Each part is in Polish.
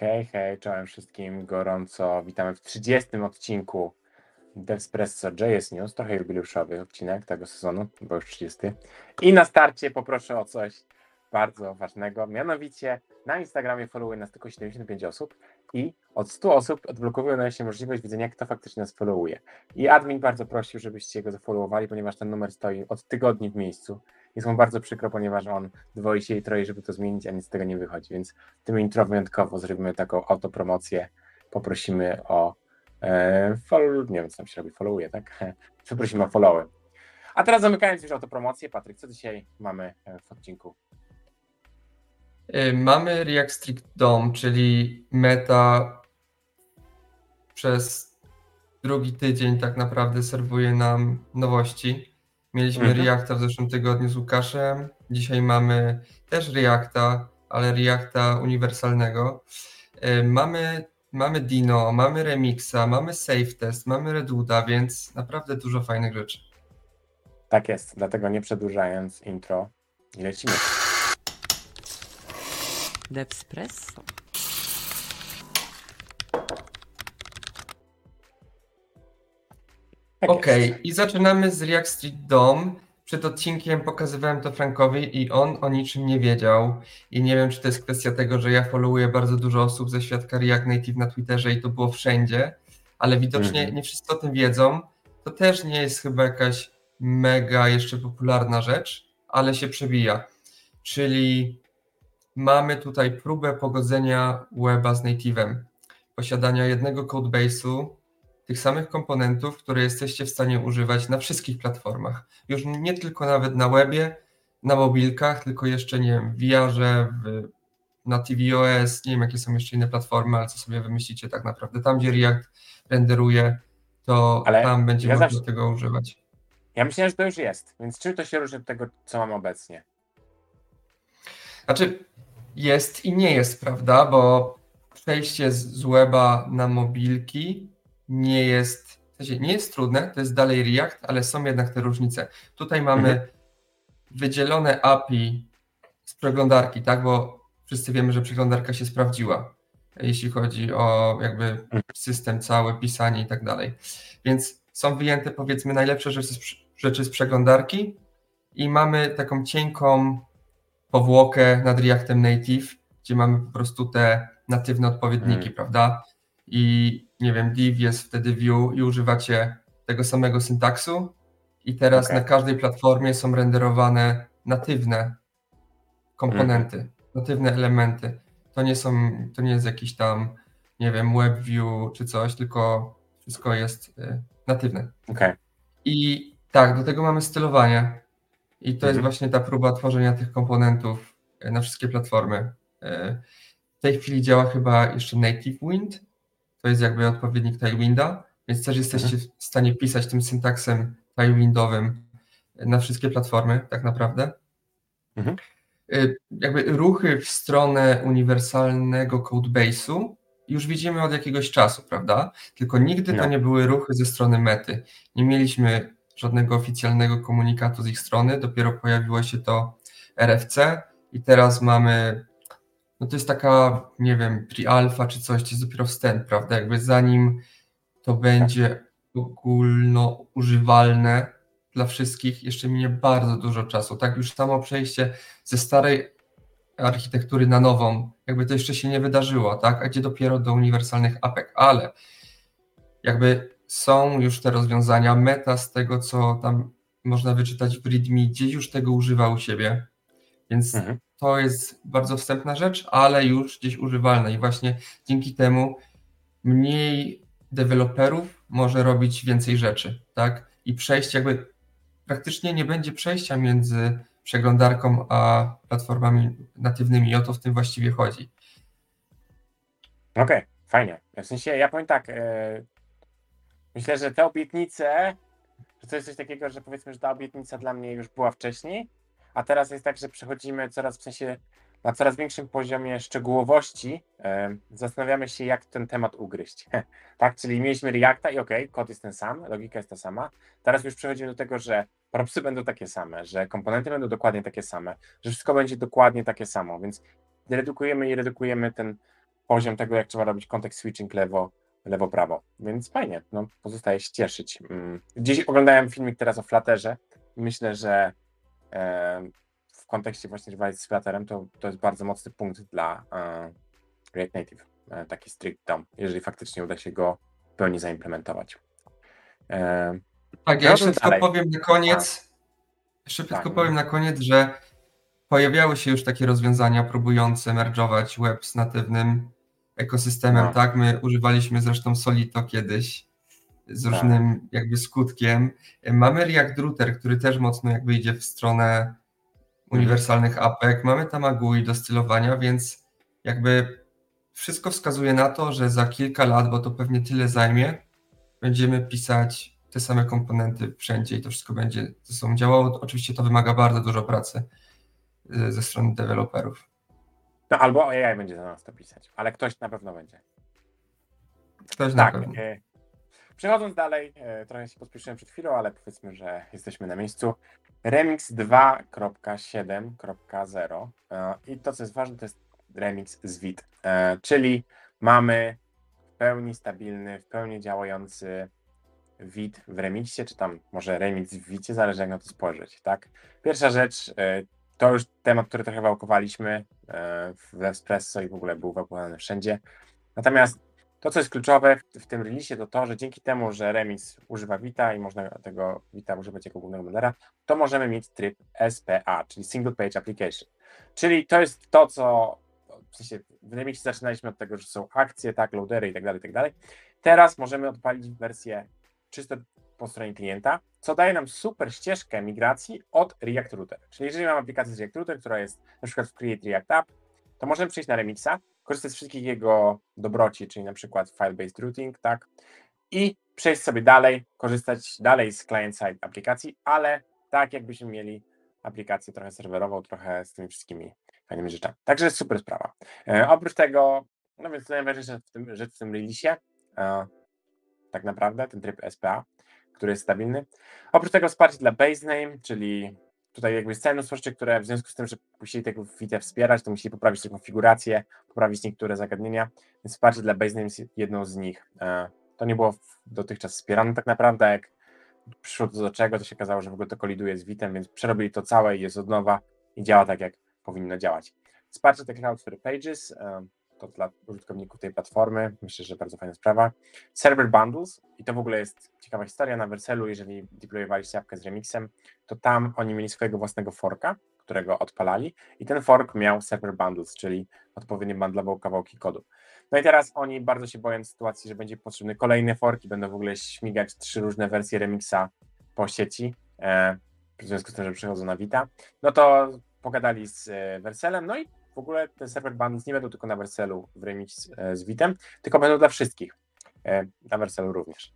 Hej, hej, czołem wszystkim gorąco. Witamy w 30 odcinku Devspresso JS News, trochę jubileuszowy odcinek tego sezonu, bo już 30. I na starcie poproszę o coś bardzo ważnego, mianowicie na Instagramie followuje nas tylko 75 osób i od 100 osób odblokowuje nam się możliwość widzenia, kto faktycznie nas followuje. I admin bardzo prosił, żebyście go zafollowowali, ponieważ ten numer stoi od tygodni w miejscu. Jest mu bardzo przykro, ponieważ on dwoi się i troje, żeby to zmienić, a nic z tego nie wychodzi, więc tym intro wyjątkowo zrobimy taką autopromocję. Poprosimy o e, follow, nie wiem, co tam się robi, followuje, tak? Poprosimy o followy. A teraz zamykając już autopromocję, Patryk, co dzisiaj mamy e, w odcinku? Y, Mamy React Strict DOM, czyli meta przez drugi tydzień tak naprawdę serwuje nam nowości. Mieliśmy Mhm. Reacta w zeszłym tygodniu z Łukaszem. Dzisiaj mamy też Reacta, ale Reacta uniwersalnego. Y, Mamy, mamy Dino, mamy Remixa, mamy SafeTest, mamy Reduda, więc naprawdę dużo fajnych rzeczy. Tak jest, dlatego nie przedłużając intro i lecimy. Devspresso. Tak Okej, jest. i zaczynamy z React Street DOM. Przed odcinkiem pokazywałem to Frankowi i on o niczym nie wiedział. I nie wiem, czy to jest kwestia tego, że ja followuję bardzo dużo osób ze świadka React Native na Twitterze i to było wszędzie, ale widocznie Mhm. nie wszyscy o tym wiedzą. To też nie jest chyba jakaś mega jeszcze popularna rzecz, ale się przebija. Czyli mamy tutaj próbę pogodzenia weba z native'em, posiadania jednego codebase'u, tych samych komponentów, które jesteście w stanie używać na wszystkich platformach. Już nie tylko nawet na webie, na mobilkach, tylko jeszcze nie wiem, w VR-ze, w, na tvOS, nie wiem jakie są jeszcze inne platformy, ale co sobie wymyślicie tak naprawdę. Tam, gdzie React renderuje, to Ale tam będzie ja można zawsze- tego używać. Ja myślałem, że to już jest, więc czym to się różni od tego, co mam obecnie? Znaczy, jest i nie jest, prawda? Bo przejście z, z weba na mobilki nie jest, w sensie nie jest trudne, to jest dalej React, ale są jednak te różnice. Tutaj mamy Mhm. wydzielone API z przeglądarki, tak? Bo wszyscy wiemy, że przeglądarka się sprawdziła, jeśli chodzi o jakby system cały, pisanie i tak dalej. Więc są wyjęte powiedzmy najlepsze rzeczy z, rzeczy z przeglądarki i mamy taką cienką powłokę nad Reactem Native, gdzie mamy po prostu te natywne odpowiedniki, Mm. prawda? I nie wiem, div jest wtedy view i używacie tego samego syntaksu i teraz Okej. na każdej platformie są renderowane natywne komponenty, natywne elementy. To nie są, to nie jest jakiś tam, nie wiem, WebView czy coś, tylko wszystko jest y, natywne. Okej, I tak, do tego mamy stylowanie. I to jest Mhm. właśnie ta próba tworzenia tych komponentów e, na wszystkie platformy. E, W tej chwili działa chyba jeszcze Native Wind. To jest jakby odpowiednik Tailwinda, więc też jesteście w stanie pisać tym syntaksem Tailwindowym na wszystkie platformy, tak naprawdę. Mhm. E, Jakby ruchy w stronę uniwersalnego codebase'u już widzimy od jakiegoś czasu, prawda? Tylko nigdy to No. nie były ruchy ze strony mety. Nie mieliśmy żadnego oficjalnego komunikatu z ich strony, dopiero pojawiło się to RFC i teraz mamy, no to jest taka, nie wiem, pre-alpha czy coś, to jest dopiero wstęp, prawda? Jakby zanim to będzie ogólno używalne dla wszystkich, jeszcze minie bardzo dużo czasu. Tak, już samo przejście ze starej architektury na nową, jakby to jeszcze się nie wydarzyło, tak? A gdzie dopiero do uniwersalnych apek, ale jakby są już te rozwiązania. Meta z tego, co tam można wyczytać w README, gdzieś już tego używa u siebie. Więc Mhm. to jest bardzo wstępna rzecz, ale już gdzieś używalna i właśnie dzięki temu mniej deweloperów może robić więcej rzeczy, tak? I przejść jakby praktycznie nie będzie przejścia między przeglądarką a platformami natywnymi. O to w tym właściwie chodzi. Okej, fajnie. W sensie, ja powiem tak, e, myślę, że te obietnice, że to jest coś takiego, że powiedzmy, że ta obietnica dla mnie już była wcześniej, a teraz jest tak, że przechodzimy coraz w sensie na coraz większym poziomie szczegółowości. Zastanawiamy się, jak ten temat ugryźć. tak, czyli mieliśmy Reacta i okej, kod jest ten sam, logika jest ta sama. Teraz już przechodzimy do tego, że propsy będą takie same, że komponenty będą dokładnie takie same, że wszystko będzie dokładnie takie samo, więc redukujemy i redukujemy ten poziom tego, jak trzeba robić context switching lewo, lewo, prawo. Więc fajnie, no, pozostaje się cieszyć. Mm. Dziś oglądałem filmik teraz o Flutterze myślę, że w kontekście właśnie rywalizacji z Flutterem to, to jest bardzo mocny punkt dla e, React Native, e, taki strict DOM, jeżeli faktycznie uda się go w pełni zaimplementować. Tak, ja No jeszcze tylko powiem na koniec, jeszcze Tak. tylko powiem na koniec, że pojawiały się już takie rozwiązania próbujące merge'ować web z natywnym ekosystemem, No. tak? My używaliśmy zresztą Solito kiedyś z Tak. różnym jakby skutkiem. Mamy React Router, który też mocno jakby idzie w stronę uniwersalnych apek. Mamy tam AGUI do stylowania, więc jakby wszystko wskazuje na to, że za kilka lat, bo to pewnie tyle zajmie, będziemy pisać te same komponenty wszędzie i to wszystko będzie ze sobą działało. Oczywiście to wymaga bardzo dużo pracy y, ze strony deweloperów. no albo AI będzie za nas to pisać, ale ktoś na pewno będzie. Ktoś na Tak. pewno. Przechodząc dalej, e, trochę się pospieszyłem przed chwilą, ale powiedzmy, że jesteśmy na miejscu. Remix 2.7.0 e, i to, co jest ważne, to jest remix z Vit, e, czyli mamy w pełni stabilny, w pełni działający Vit w remixie, czy tam może remix w Vicie, zależy jak na to spojrzeć, tak? Pierwsza rzecz, to już temat, który trochę wałkowaliśmy w Espresso i w ogóle był wałkowany wszędzie. Natomiast to, co jest kluczowe w, w tym releasie, to to, że dzięki temu, że Remix używa Vita i można tego Vita używać jako głównego modera, to możemy mieć tryb SPA, czyli Single Page Application. Czyli to jest to, co w sensie w Remixie zaczynaliśmy od tego, że są akcje, tak, loadery i tak dalej, tak dalej. Teraz możemy odpalić wersję czysto po stronie klienta, co daje nam super ścieżkę migracji od React Router. Czyli jeżeli mam aplikację z React Router, która jest na przykład w Create React App, to możemy przejść na Remixa, korzystać z wszystkich jego dobroci, czyli na przykład file-based routing, tak, i przejść sobie dalej, korzystać dalej z client-side aplikacji, ale tak jakbyśmy mieli aplikację trochę serwerową, trochę z tymi wszystkimi fajnymi rzeczami. Także super sprawa. E, oprócz tego, no więc najważniejsza w tym, rzecz w tym releasie, e, tak naprawdę, ten tryb SPA, który jest stabilny. Oprócz tego wsparcie dla basename, czyli tutaj jakby jest całe które w związku z tym, że musieli tego Vita wspierać, to musieli poprawić tę konfigurację, poprawić niektóre zagadnienia, więc wsparcie dla basename jest jedną z nich. E, To nie było dotychczas wspierane tak naprawdę, jak przyszło to do czego, to się okazało, że w ogóle to koliduje z Vitem, więc przerobili to całe i jest od nowa i działa tak, jak powinno działać. Wsparcie dla Cloudflare Pages, e, to dla użytkowników tej platformy, myślę, że bardzo fajna sprawa. Server Bundles, i to w ogóle jest ciekawa historia, na Verselu, jeżeli deployowaliście apkę z Remixem, to tam oni mieli swojego własnego forka, którego odpalali i ten fork miał server bundles, czyli odpowiednio bundlował kawałki kodu. No i teraz oni bardzo się boją sytuacji, że będzie potrzebny kolejny fork i będą w ogóle śmigać trzy różne wersje remixa po sieci, e, w związku z tym, że przychodzą na Vita. No to pogadali z e, Verselem, no i w ogóle te server bundles nie będą tylko na Verselu w remix e, z Vitem, tylko będą dla wszystkich, e, na Verselu również.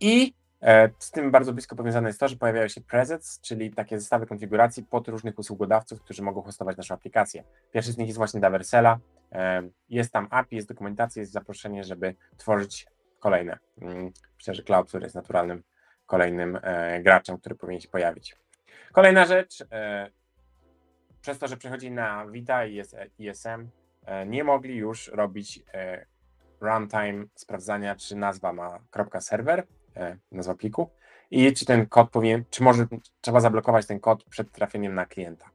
I E, Z tym bardzo blisko powiązane jest to, że pojawiają się presets, czyli takie zestawy konfiguracji pod różnych usługodawców, którzy mogą hostować naszą aplikację. Pierwszy z nich jest właśnie dla Versela. E, Jest tam API, jest dokumentacja, jest zaproszenie, żeby tworzyć kolejne. Mm, Myślę, że Cloudflare jest naturalnym kolejnym graczem, który powinien się pojawić. Kolejna rzecz, przez to, że przechodzi na Vita i jest ISM, e, nie mogli już robić e, runtime sprawdzania, czy nazwa ma .server, e, nazwa pliku i czy ten kod powinien, czy może trzeba zablokować ten kod przed trafieniem na klienta.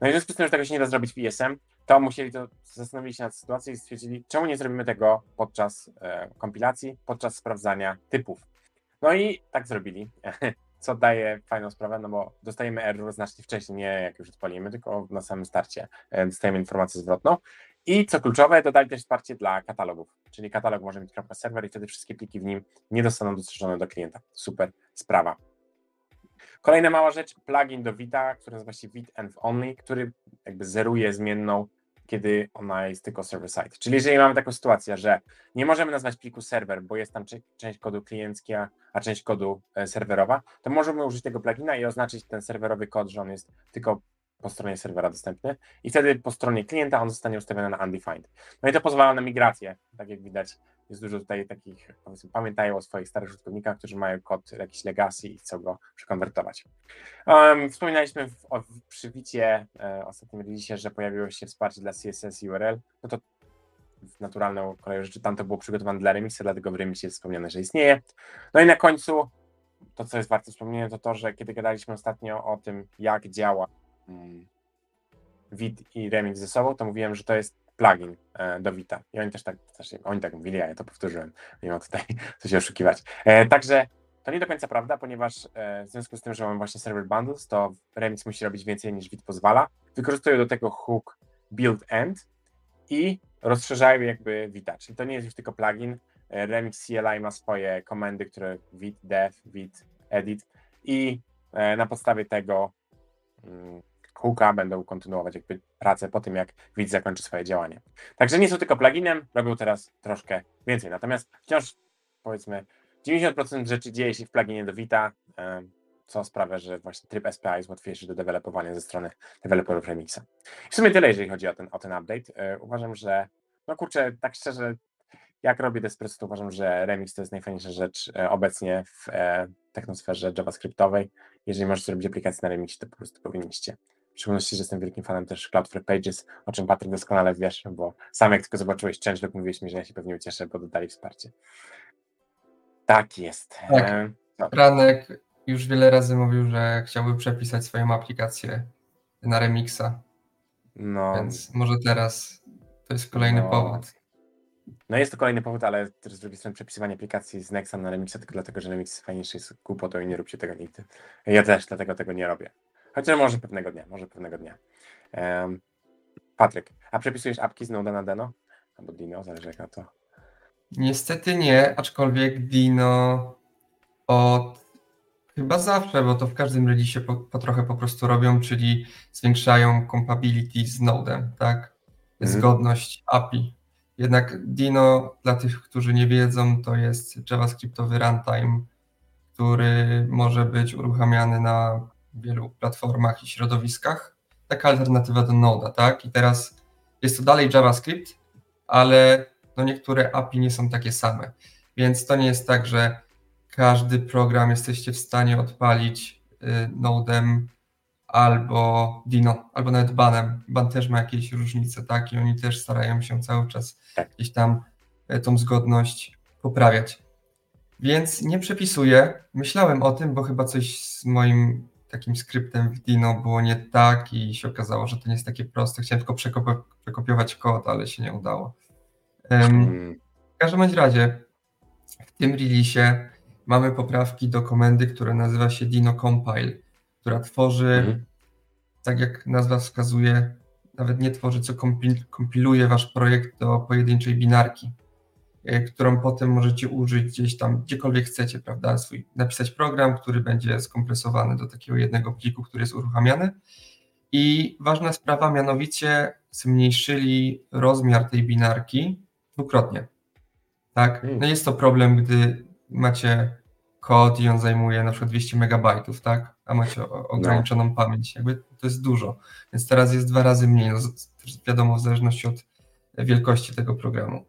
No i w związku z tym, że tego się nie da zrobić w ISM, to musieli to zastanowili się nad sytuacją i stwierdzili, czemu nie zrobimy tego podczas e, kompilacji, podczas sprawdzania typów. No i tak zrobili, co daje fajną sprawę, no bo dostajemy error znacznie wcześniej, nie jak już odpalimy, tylko na samym starcie e, dostajemy informację zwrotną. I co kluczowe, dodali też wsparcie dla katalogów, czyli katalog może mieć .server i wtedy wszystkie pliki w nim nie zostaną dostrzeżone do klienta. Super sprawa. Kolejna mała rzecz, plugin do Vita, który nazywa się Vit Env Only, który jakby zeruje zmienną, kiedy ona jest tylko server-side. Czyli jeżeli mamy taką sytuację, że nie możemy nazwać pliku serwer, bo jest tam część kodu kliencka, a część kodu e, serwerowa, to możemy użyć tego plugina i oznaczyć ten serwerowy kod, że on jest tylko po stronie serwera dostępny i wtedy po stronie klienta on zostanie ustawiony na undefined. No i to pozwala na migrację, tak jak widać jest dużo tutaj takich, powiedzmy, pamiętają o swoich starych użytkownikach, którzy mają kod jakiś legacy i chcą go przekonwertować. Um, wspominaliśmy w, o, w przywicie e, ostatnim release, że pojawiło się wsparcie dla CSS i URL, no to w naturalną koleją rzeczy. Tam to było przygotowane dla remixa, dlatego w remixie jest wspomniane, że istnieje. No i na końcu to, co jest warte wspomnienia, to to, że kiedy gadaliśmy ostatnio o tym, jak działa mm, Vit i remix ze sobą, to mówiłem, że to jest plugin e, do Vita. I oni też tak, też, oni tak mówili, a ja to powtórzyłem. Nie ma tutaj co się oszukiwać. E, także to nie do końca prawda, ponieważ e, w związku z tym, że mamy właśnie server bundles, to remix musi robić więcej niż Vit pozwala. Wykorzystują do tego hook build end i rozszerzają jakby Vita. Czyli to nie jest już tylko plugin. Remix CLI ma swoje komendy, które Vit dev, Vit edit i na podstawie tego hooka będą kontynuować jakby pracę po tym, jak Vit zakończy swoje działanie. Także nie są tylko pluginem, robią teraz troszkę więcej. Natomiast wciąż powiedzmy 90% rzeczy dzieje się w pluginie do Vita, co sprawia, że właśnie tryb SPA jest łatwiejszy do dewelopowania ze strony deweloperów Remixa. W sumie tyle, jeżeli chodzi o ten, o ten update. E, Uważam, że no kurczę, tak szczerze, jak robię Despresso, to uważam, że Remix to jest najfajniejsza rzecz e, obecnie w e, technosferze javascriptowej. Jeżeli możecie robić aplikację na Remixie, to po prostu powinniście. W szczególności, że jestem wielkim fanem też Cloudflare Pages, o czym Patryk doskonale wiesz, bo sam jak tylko zobaczyłeś changelog, mówiłeś mi, że ja się pewnie ucieszę, bo dodali wsparcie. Tak jest. Tak. E, no, Franek już wiele razy mówił, że chciałby przepisać swoją aplikację na Remixa, no, więc może teraz to jest kolejny No. powód. no jest to kolejny powód, ale też z drugiej strony przepisywanie aplikacji z Nexa na Remixa tylko dlatego, że Remix fajniejszy jest głupotą i nie róbcie tego nigdy. Ja też dlatego tego nie robię. Chociaż może pewnego dnia, może pewnego dnia. Em, Patryk, a przepisujesz apki z Noda na Deno? Albo Dino, zależy jak na to. Niestety nie, aczkolwiek Dino od chyba zawsze, bo to w każdym releasie po, po trochę po prostu robią, czyli zwiększają compatibility z Nodem, tak? Mhm. Zgodność API. Jednak Dino, dla tych, którzy nie wiedzą, to jest JavaScriptowy runtime, który może być uruchamiany na wielu platformach i środowiskach. Taka alternatywa do Noda, tak? I teraz jest to dalej JavaScript, ale no niektóre API nie są takie same. Więc to nie jest tak, że każdy program jesteście w stanie odpalić y, Nodem albo Dino, albo nawet Banem. Ban też ma jakieś różnice, tak? I oni też starają się cały czas Tak. gdzieś tam y, tą zgodność poprawiać. Więc nie przepisuję. Myślałem o tym, bo chyba coś z moim takim skryptem w Dino było nie tak i się okazało, że to nie jest takie proste. Chciałem tylko przekop- przekopiować kod, ale się nie udało. Mm, w każdym razie w tym releasie mamy poprawki do komendy, która nazywa się Dino Compile, która tworzy, Mhm. tak jak nazwa wskazuje, nawet nie tworzy, co kompil- kompiluje wasz projekt do pojedynczej binarki, którą potem możecie użyć gdzieś tam, gdziekolwiek chcecie, prawda? Swój, napisać program, który będzie skompresowany do takiego jednego pliku, który jest uruchamiany. I ważna sprawa, mianowicie zmniejszyli rozmiar tej binarki dwukrotnie. Tak? Mm. No jest to problem, gdy macie kod i on zajmuje na przykład 200 megabajtów, tak? A macie ograniczoną pamięć. Jakby to jest dużo. Więc teraz jest dwa razy mniej. No, wiadomo, w zależności od wielkości tego programu.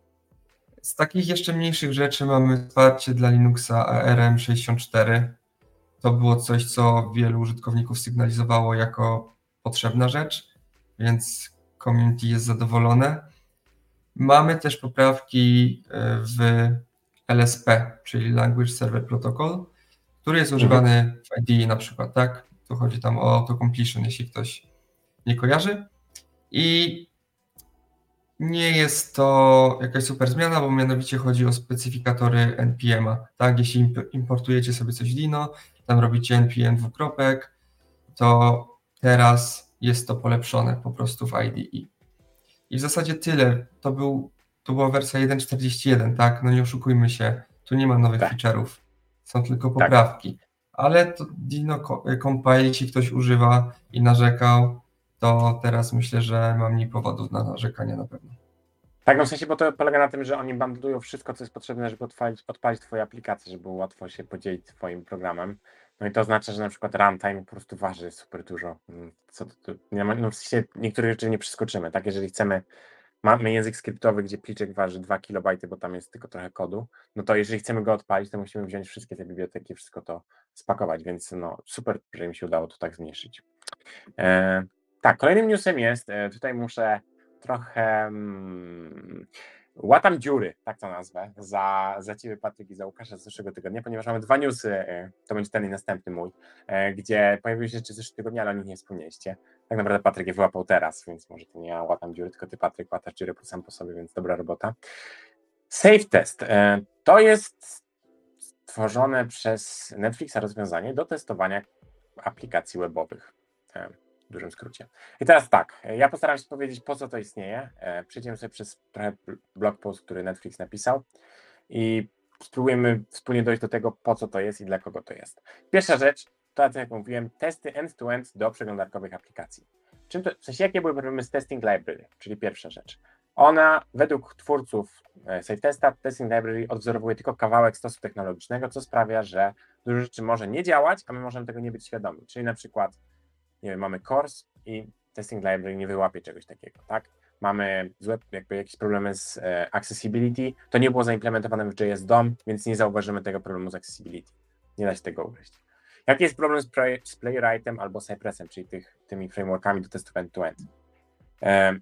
Z takich jeszcze mniejszych rzeczy mamy wsparcie dla Linuxa ARM64. To było coś, co wielu użytkowników sygnalizowało jako potrzebna rzecz, więc community jest zadowolone. Mamy też poprawki e, w LSP, czyli Language Server Protocol, który jest używany w IDE na przykład, tak? Tu chodzi tam o autocompletion, jeśli ktoś nie kojarzy. I nie jest to jakaś super zmiana, bo mianowicie chodzi o specyfikatory NPM-a. Tak, jeśli imp- importujecie sobie coś Dino, tam robicie npm dwukropek, to teraz jest to polepszone po prostu w IDE. I w zasadzie tyle. To, był, to była wersja 1.41, tak? No nie oszukujmy się, tu nie ma nowych Tak. feature'ów, są tylko poprawki. Ale to Dino Co- Compile, jeśli ktoś używa i narzekał, to teraz myślę, że mam mniej powodów na narzekanie na pewno. Tak, no w sensie, bo to polega na tym, że oni bundlują wszystko, co jest potrzebne, żeby odpalić, odpalić twoje aplikacje, żeby łatwo się podzielić twoim programem. No i to oznacza, że na przykład runtime po prostu waży super dużo. Mm, Co to, to, no w sensie niektórych rzeczy nie przeskoczymy, tak? Jeżeli chcemy, mamy język skryptowy, gdzie pliczek waży 2 KB, bo tam jest tylko trochę kodu, no to jeżeli chcemy go odpalić, to musimy wziąć wszystkie te biblioteki, wszystko to spakować, więc no super, że mi się udało to tak zmniejszyć. E, tak, kolejnym newsem jest, e, tutaj muszę trochę. Mm, Łatam dziury, tak to nazwę, za, za Ciebie Patryk i za Łukasza z zeszłego tygodnia, ponieważ mamy dwa newsy, e, to będzie ten i następny mój, e, gdzie pojawiły się rzeczy z zeszłego tygodnia, ale o nich nie wspomnieliście. Tak naprawdę Patryk je wyłapał teraz, więc może to nie ja łatam dziury, tylko Ty Patryk łatasz dziury sam po sobie, więc dobra robota. Safe Test to jest stworzone przez Netflixa rozwiązanie do testowania aplikacji webowych w dużym skrócie. I teraz tak, ja postaram się powiedzieć, po co to istnieje. E, przejdziemy sobie przez trochę blog post, który Netflix napisał i spróbujemy wspólnie dojść do tego, po co to jest i dla kogo to jest. Pierwsza rzecz, to jak mówiłem, testy end-to-end do przeglądarkowych aplikacji. Czym to, w sensie, jakie były problemy z Testing Library, czyli pierwsza rzecz. Ona, według twórców e, SafeTesta, Testing Library odwzorowuje tylko kawałek stosu technologicznego, co sprawia, że dużo rzeczy może nie działać, a my możemy tego nie być świadomi. Czyli na przykład nie wiem, mamy course i testing library nie wyłapie czegoś takiego, tak? Mamy złe, jakby jakieś problemy z e, accessibility, to nie było zaimplementowane w JS DOM, więc nie zauważymy tego problemu z accessibility. Nie da się tego ugryźć. Jaki jest problem z, play, z Playwrightem albo Cypressem, czyli tych, tymi frameworkami do testów end-to-end? E,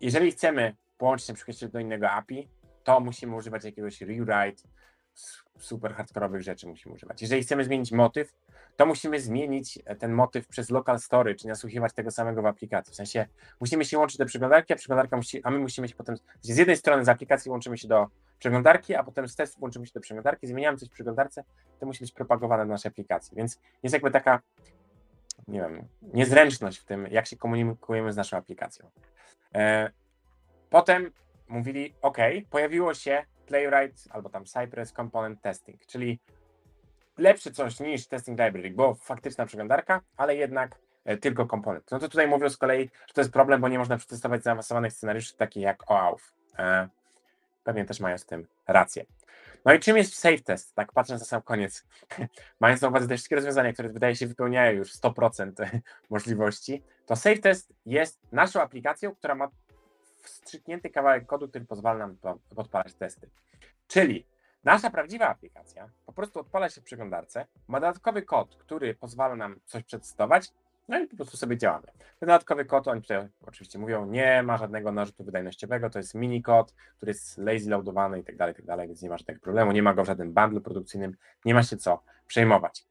jeżeli chcemy połączyć na przykład do innego API, to musimy używać jakiegoś rewrite, super hardkorowych rzeczy musimy używać. Jeżeli chcemy zmienić motyw, to musimy zmienić e, ten motyw przez local story, czyli nasłuchiwać tego samego w aplikacji. W sensie musimy się łączyć do przeglądarki, a przeglądarka musi, a my musimy się potem, z jednej strony z aplikacji łączymy się do przeglądarki, a potem z testów łączymy się do przeglądarki, zmieniamy coś w przeglądarce, to musi być propagowane w naszej aplikacji. Więc jest jakby taka, nie wiem, niezręczność w tym, jak się komunikujemy z naszą aplikacją. E, potem mówili, OK, pojawiło się Playwright albo tam Cypress Component Testing, czyli lepsze coś niż Testing Library, bo faktyczna przeglądarka, ale jednak e, tylko komponent. No to tutaj mówią z kolei, że to jest problem, bo nie można przetestować zaawansowanych scenariuszy takich jak OAuth. E, pewnie też mają z tym rację. No i czym jest safe test? Tak patrząc na sam koniec, mając na uwadze te wszystkie rozwiązania, które wydaje się wypełniają już 100% możliwości, to safe test jest naszą aplikacją, która ma wstrzyknięty kawałek kodu, który pozwala nam podpalać testy. Czyli nasza prawdziwa aplikacja po prostu odpala się w przeglądarce, ma dodatkowy kod, który pozwala nam coś przetestować, no i po prostu sobie działamy. Ten dodatkowy kod, oni tutaj oczywiście mówią, nie ma żadnego narzutu wydajnościowego, to jest mini kod, który jest lazy loadowany i tak dalej, tak dalej, więc nie ma żadnego problemu, nie ma go w żadnym bundle produkcyjnym, nie ma się co przejmować.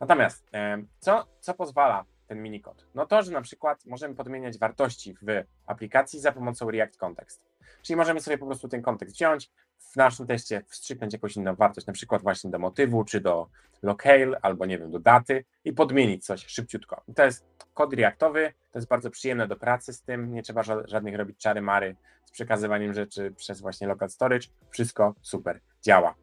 Natomiast co, co pozwala ten minikod? No to, że na przykład możemy podmieniać wartości w aplikacji za pomocą React Context. Czyli możemy sobie po prostu ten kontekst wziąć, w naszym teście wstrzyknąć jakąś inną wartość, na przykład właśnie do motywu, czy do locale, albo nie wiem, do daty i podmienić coś szybciutko. I to jest kod reaktowy, to jest bardzo przyjemne do pracy z tym, nie trzeba żadnych robić czary mary z przekazywaniem rzeczy przez właśnie local storage, wszystko super działa.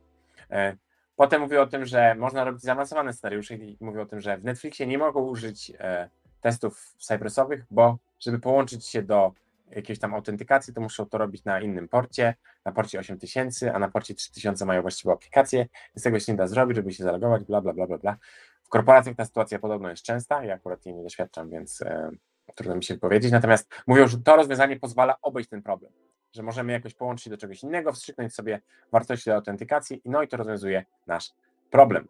E, Potem mówię o tym, że można robić zaawansowane scenariusze i mówię o tym, że w Netflixie nie mogą użyć e, testów cypressowych, bo żeby połączyć się do jakiejś tam autentykacji, to muszą to robić na innym porcie, na porcie 8000, a na porcie 3000 mają właściwą aplikację, więc tego się nie da zrobić, żeby się zalogować, bla, bla, bla, bla, bla. W korporacjach ta sytuacja podobno jest częsta, ja akurat jej nie doświadczam, więc e, trudno mi się powiedzieć, natomiast mówią, że to rozwiązanie pozwala obejść ten problem że możemy jakoś połączyć do czegoś innego, wstrzyknąć sobie wartości do autentykacji, no i to rozwiązuje nasz problem.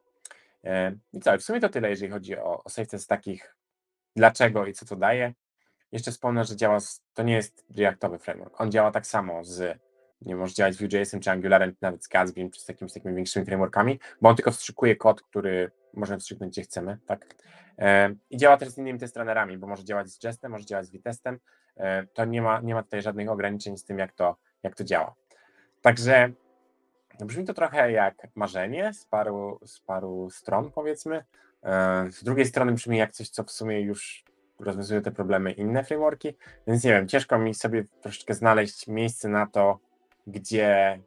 E, I co, w sumie to tyle, jeżeli chodzi o, o z takich dlaczego i co to daje. Jeszcze wspomnę, że działa, z, to nie jest Reactowy framework, on działa tak samo z, nie może działać z Vue.jsem czy Angularem, czy nawet z Gatsbym, czy z takimi, z takimi większymi frameworkami, bo on tylko wstrzykuje kod, który możemy wstrzyknąć gdzie chcemy, tak? E, I działa też z innymi testrunnerami, bo może działać z Jestem, może działać z Vitestem, E, to nie ma, nie ma tutaj żadnych ograniczeń z tym, jak to, jak to działa. Także brzmi to trochę jak marzenie z paru, z paru stron, powiedzmy. E, z drugiej strony brzmi jak coś, co w sumie już rozwiązuje te problemy inne frameworki, więc nie wiem, ciężko mi sobie troszeczkę znaleźć miejsce na to, gdzie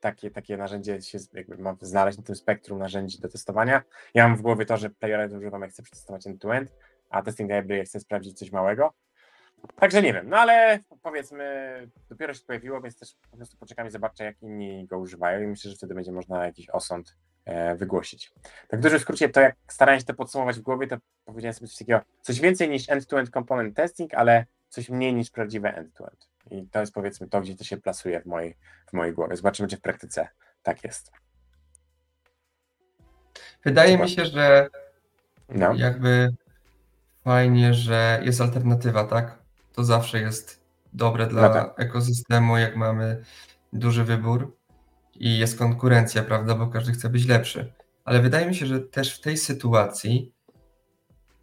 takie, takie narzędzie się jakby ma znaleźć na tym spektrum narzędzi do testowania. Ja mam w głowie to, że Playwright używam, jak chcę przetestować end-to-end, a Testing Library chcę sprawdzić coś małego, Także nie wiem, no ale powiedzmy, dopiero się pojawiło, więc też po prostu poczekam i zobaczę, jak inni go używają i myślę, że wtedy będzie można jakiś osąd wygłosić. Tak w dużym skrócie, to jak starałem się to podsumować w głowie, to powiedziałem sobie coś takiego, coś więcej niż end-to-end component testing, ale coś mniej niż prawdziwe end-to-end. I to jest powiedzmy to, gdzie to się plasuje w mojej, w mojej głowie. Zobaczymy, czy w praktyce tak jest. Wydaje mi się, że no. jakby fajnie, że jest alternatywa, tak? to zawsze jest dobre dla no tak. ekosystemu, jak mamy duży wybór i jest konkurencja, prawda, bo każdy chce być lepszy. Ale wydaje mi się, że też w tej sytuacji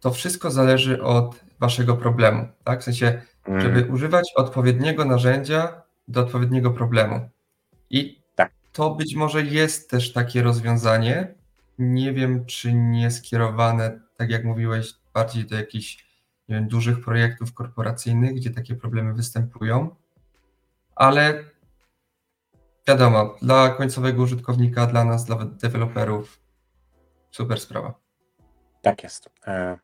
to wszystko zależy od waszego problemu, tak? W sensie, żeby Mm, używać odpowiedniego narzędzia do odpowiedniego problemu. I Tak. to być może jest też takie rozwiązanie. Nie wiem, czy nie skierowane, tak jak mówiłeś, bardziej do jakichś wiem, dużych projektów korporacyjnych, gdzie takie problemy występują, ale wiadomo, dla końcowego użytkownika, dla nas, dla deweloperów, super sprawa. tak jest. E,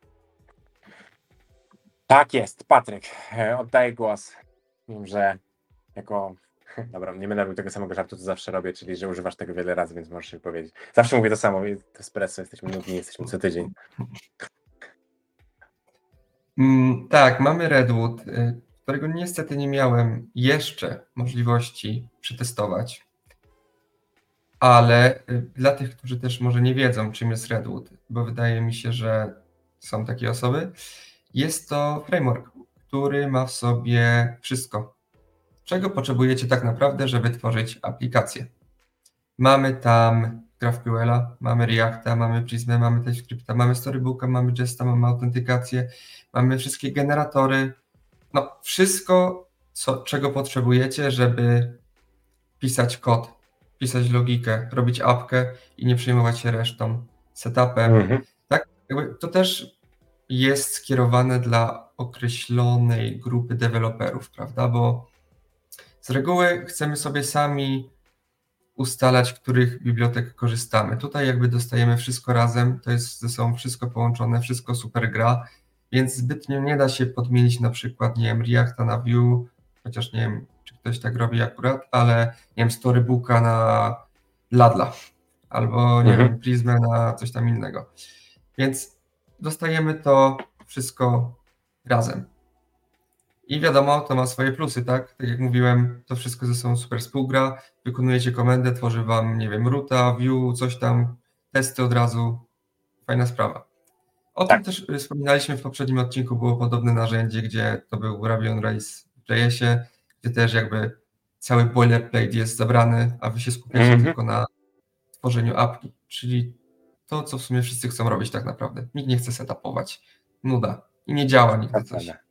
tak jest. Patryk, e, oddaję głos. Wiem, że jako. Dobra, nie będę robił tego samego żartu, co zawsze robię, czyli że używasz tego wiele razy, więc możesz mi powiedzieć. Zawsze mówię to samo. To espresso, jesteśmy nudni, jesteśmy co tydzień. Mm, tak, mamy Redwood, y, którego niestety nie miałem jeszcze możliwości przetestować. Ale y, dla tych, którzy też może nie wiedzą, czym jest Redwood, bo wydaje mi się, że są takie osoby, jest to framework, który ma w sobie wszystko, czego potrzebujecie tak naprawdę, żeby tworzyć aplikację. Mamy tam GraphQL, mamy Reacta, mamy Prismę, mamy TypeScripta, mamy Storybooka, mamy Jesta, mamy autentykację, mamy wszystkie generatory, no wszystko, co, czego potrzebujecie, żeby pisać kod, pisać logikę, robić apkę i nie przejmować się resztą, setupem. Mhm. Jakby to też jest skierowane dla określonej grupy deweloperów, prawda? Bo z reguły chcemy sobie sami ustalać, których bibliotek korzystamy. Tutaj jakby dostajemy wszystko razem, to jest ze sobą wszystko połączone, wszystko super gra, więc zbytnio nie da się podmienić na przykład, nie wiem, Reacta na Vue, chociaż nie wiem, czy ktoś tak robi akurat, ale nie wiem, Storybooka na Ladla, albo nie Mhm. wiem, Prismę na coś tam innego. Więc dostajemy to wszystko razem. I wiadomo, to ma swoje plusy, tak? Tak jak mówiłem, to wszystko ze sobą super współgra. Wykonujecie komendę, tworzy wam, nie wiem, ruta, view, coś tam, testy od razu. Fajna sprawa. O Tak. tym też y, wspominaliśmy w poprzednim odcinku, było podobne narzędzie, gdzie to był Ruby on Rails w JS-ie, gdzie też jakby cały boilerplate jest zabrany, a wy się skupiacie Mhm. tylko na tworzeniu apki, czyli to, co w sumie wszyscy chcą robić tak naprawdę. Nikt nie chce setupować. Nuda. I nie działa nigdy coś. Prawda.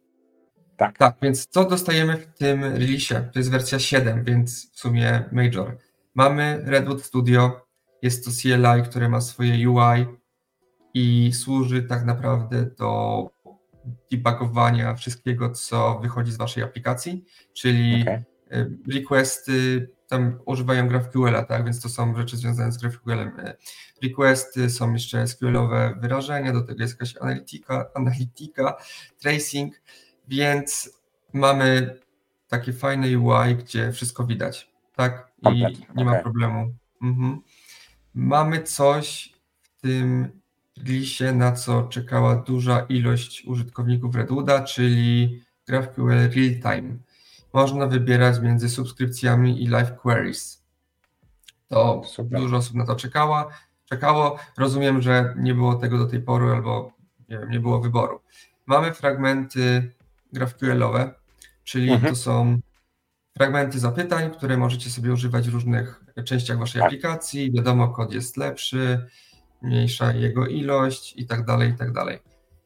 Tak. Tak, więc co dostajemy w tym releasie? To jest wersja 7, więc w sumie major. Mamy Redwood Studio, jest to CLI, które ma swoje UI i służy tak naprawdę do debugowania wszystkiego, co wychodzi z waszej aplikacji, czyli Okej. y, requesty, tam używają GraphQL, tak, więc to są rzeczy związane z GraphQL-em. Y, Requesty, są jeszcze SQL-owe wyrażenia, do tego jest jakaś analityka, analityka tracing, więc mamy takie fajne UI, gdzie wszystko widać, tak? I nie ma okej. problemu. Mhm. Mamy coś w tym releasie, na co czekała duża ilość użytkowników Redwooda, czyli GraphQL Real-Time. Można wybierać między subskrypcjami i live queries. To Super. dużo osób na to czekała, czekało. Rozumiem, że nie było tego do tej pory, albo nie, wiem, nie było wyboru. Mamy fragmenty GraphQL-owe, czyli Mhm. to są fragmenty zapytań, które możecie sobie używać w różnych częściach waszej Tak. aplikacji. Wiadomo, kod jest lepszy, mniejsza jego ilość i tak dalej, i tak dalej.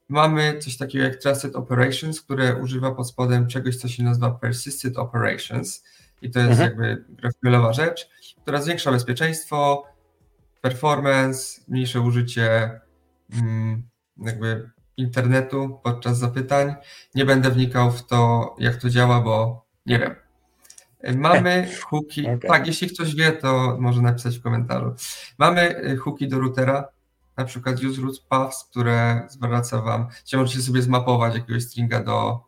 Mamy coś takiego jak Trusted Operations, które używa pod spodem czegoś, co się nazywa Persisted Operations i to jest Mhm. jakby GraphQLowa rzecz, która zwiększa bezpieczeństwo, performance, mniejsze użycie mm, jakby internetu podczas zapytań. Nie będę wnikał w to, jak to działa, bo nie wiem. Mamy hooki. Okej. Tak, jeśli ktoś wie, to może napisać w komentarzu. Mamy y, hooki do routera, na przykład use root paths, które zwraca wam, gdzie możecie sobie zmapować jakiegoś stringa do,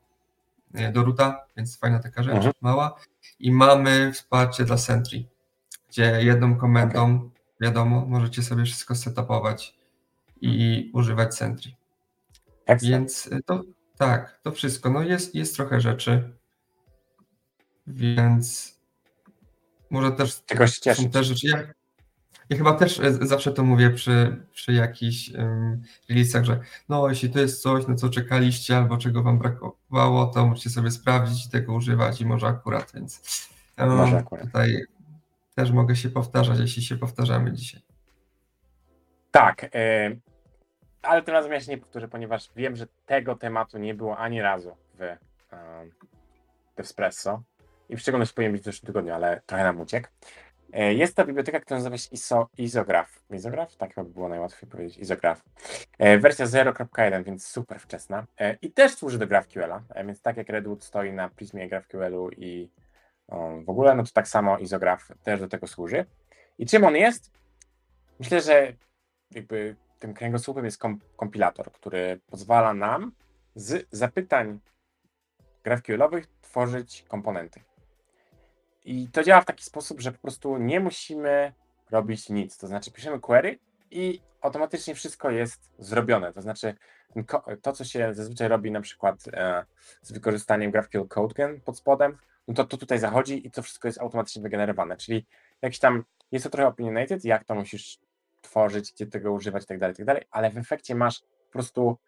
y, do roota, więc fajna taka rzecz, Mhm. mała. I mamy wsparcie dla Sentry, gdzie jedną komendą, wiadomo, możecie sobie wszystko setupować i używać Sentry. Excellent. Więc y, to tak, to wszystko. No jest, jest trochę rzeczy. Więc może też Czego się są cieszyć. te rzeczy. Ja, ja chyba też e, zawsze to mówię przy, przy jakichś um, releasach, że no jeśli to jest coś, na co czekaliście albo czego wam brakowało, to musicie sobie sprawdzić i tego używać i może akurat, więc em, Może akurat. tutaj też mogę się powtarzać, jeśli się powtarzamy dzisiaj. Tak, e, ale tym razem ja się nie powtórzę, ponieważ wiem, że tego tematu nie było ani razu w e, Devspresso i w szczególności powinien być w zeszłym tygodniu, ale trochę nam uciekł. E, Jest to biblioteka, która nazywa się ISO, Isograph. Isograph? Tak chyba by było najłatwiej powiedzieć. Isograph. E, Wersja 0.1, więc super wczesna. E, I też służy do GraphQL-a, więc tak jak Redwood stoi na Prismie GraphQL-u i w ogóle, no to tak samo Isograph też do tego służy. I czym on jest? Myślę, że jakby tym kręgosłupem jest kom kompilator, który pozwala nam z zapytań GraphQL-owych tworzyć komponenty. I to działa w taki sposób, że po prostu nie musimy robić nic. To znaczy, piszemy query i automatycznie wszystko jest zrobione. To znaczy, to, co się zazwyczaj robi na przykład e, z wykorzystaniem GraphQL CodeGen pod spodem, no to, to tutaj zachodzi i to wszystko jest automatycznie wygenerowane. Czyli jakiś tam, jest to trochę opinionated, jak to musisz tworzyć, gdzie tego używać i tak dalej, tak ale w efekcie masz po prostu,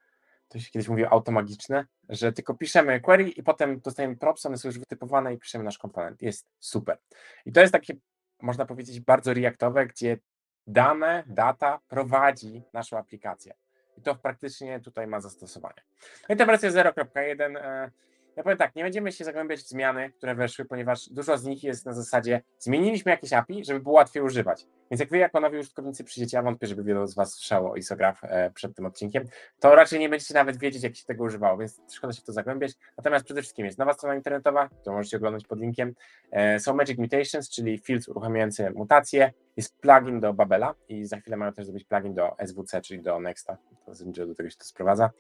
to się kiedyś mówiło automagiczne, że tylko piszemy query i potem dostajemy props, one są już wytypowane i piszemy nasz komponent. Jest super. I to jest takie, można powiedzieć, bardzo reaktowe, gdzie dane, data prowadzi naszą aplikację. I to praktycznie tutaj ma zastosowanie. No i ta wersja 0.1 e, ja powiem tak, nie będziemy się zagłębiać w zmiany, które weszły, ponieważ dużo z nich jest na zasadzie zmieniliśmy jakieś API, żeby było łatwiej używać. Więc jak wy jako nowi użytkownicy przyjdziecie, ja wątpię, żeby wielu z was słyszało o Isograph e, przed tym odcinkiem, to raczej nie będziecie nawet wiedzieć, jak się tego używało, więc szkoda się w to zagłębiać. Natomiast przede wszystkim jest nowa strona internetowa, którą możecie oglądać pod linkiem. E, są Magic Mutations, czyli fields uruchamiające mutacje. Jest plugin do Babela i za chwilę mają też zrobić plugin do SWC, czyli do Nexta. To do tego się to sprowadza.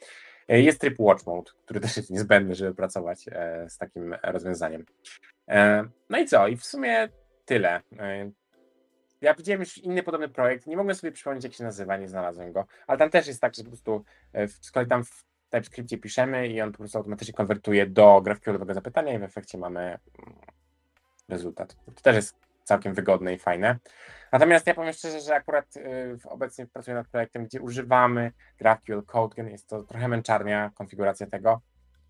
E, Jest tryb Watch Mode, który też jest niezbędny, żeby pracować e, z takim rozwiązaniem. E, No i co? I w sumie tyle. Ja widziałem już inny podobny projekt, nie mogłem sobie przypomnieć, jak się nazywa, nie znalazłem go, ale tam też jest tak, że po prostu kolei tam w TypeScriptie piszemy i on po prostu automatycznie konwertuje do GraphQLowego zapytania i w efekcie mamy mm, rezultat. To też jest całkiem wygodne i fajne. Natomiast ja powiem szczerze, że akurat y, obecnie pracuję nad projektem, gdzie używamy GraphQL CodeGen. Jest to trochę męczarnia konfiguracja tego,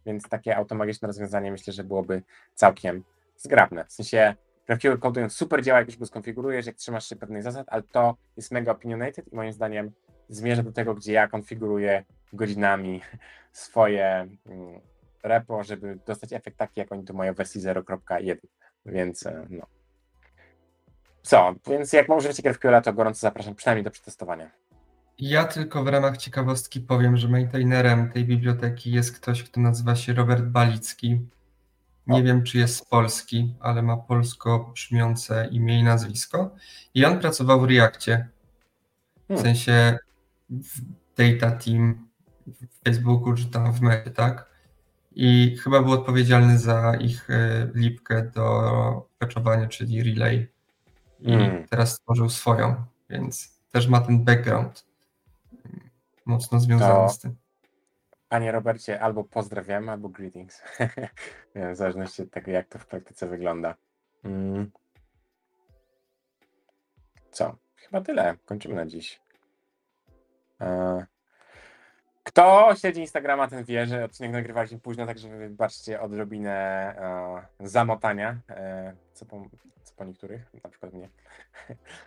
więc takie automagiczne rozwiązanie myślę, że byłoby całkiem zgrabne. W sensie GraphQL CodeGen super działa, jak już go skonfigurujesz, jak trzymasz się pewnych zasad, ale to jest mega opinionated i moim zdaniem zmierza do tego, gdzie ja konfiguruję godzinami swoje mm, repo, żeby dostać efekt taki, jak oni to mają w wersji 0.1. Więc e, no. Co? Więc jak używacie GraphQL, to gorąco zapraszam przynajmniej do przetestowania. Ja tylko w ramach ciekawostki powiem, że maintainerem tej biblioteki jest ktoś, kto nazywa się Robert Balicki. Nie O. wiem, czy jest z Polski, ale ma polsko brzmiące imię i nazwisko. I on pracował w Reakcie, w Hmm. sensie w Data Team w Facebooku, czy tam w Mecie, tak? I chyba był odpowiedzialny za ich e, lipkę do patchowania, czyli Relay. I Mm. teraz stworzył swoją, więc też ma ten background mocno związany To- z tym. Panie Robercie, albo pozdrawiamy, albo greetings. W zależności od tego, jak to w praktyce wygląda. Mm. Co? Chyba tyle. Kończymy na dziś. E, Kto śledzi Instagrama, ten wie, że odcinek nagrywaliśmy późno, także wybaczcie odrobinę e, zamotania, e, co, po, co po niektórych, na przykład mnie.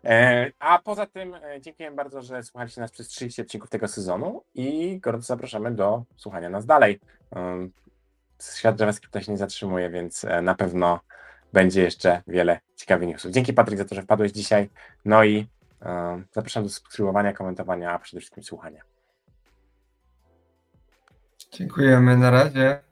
E, a poza tym e, dziękuję bardzo, że słuchaliście nas przez 30 odcinków tego sezonu i gorąco zapraszamy do słuchania nas dalej. Um, Świat JavaScripta się nie zatrzymuje, więc e, na pewno będzie jeszcze wiele ciekawych newsów. Dzięki Patryk za to, że wpadłeś dzisiaj. No i e, zapraszam do subskrybowania, komentowania, a przede wszystkim słuchania. Dziękujemy, na razie.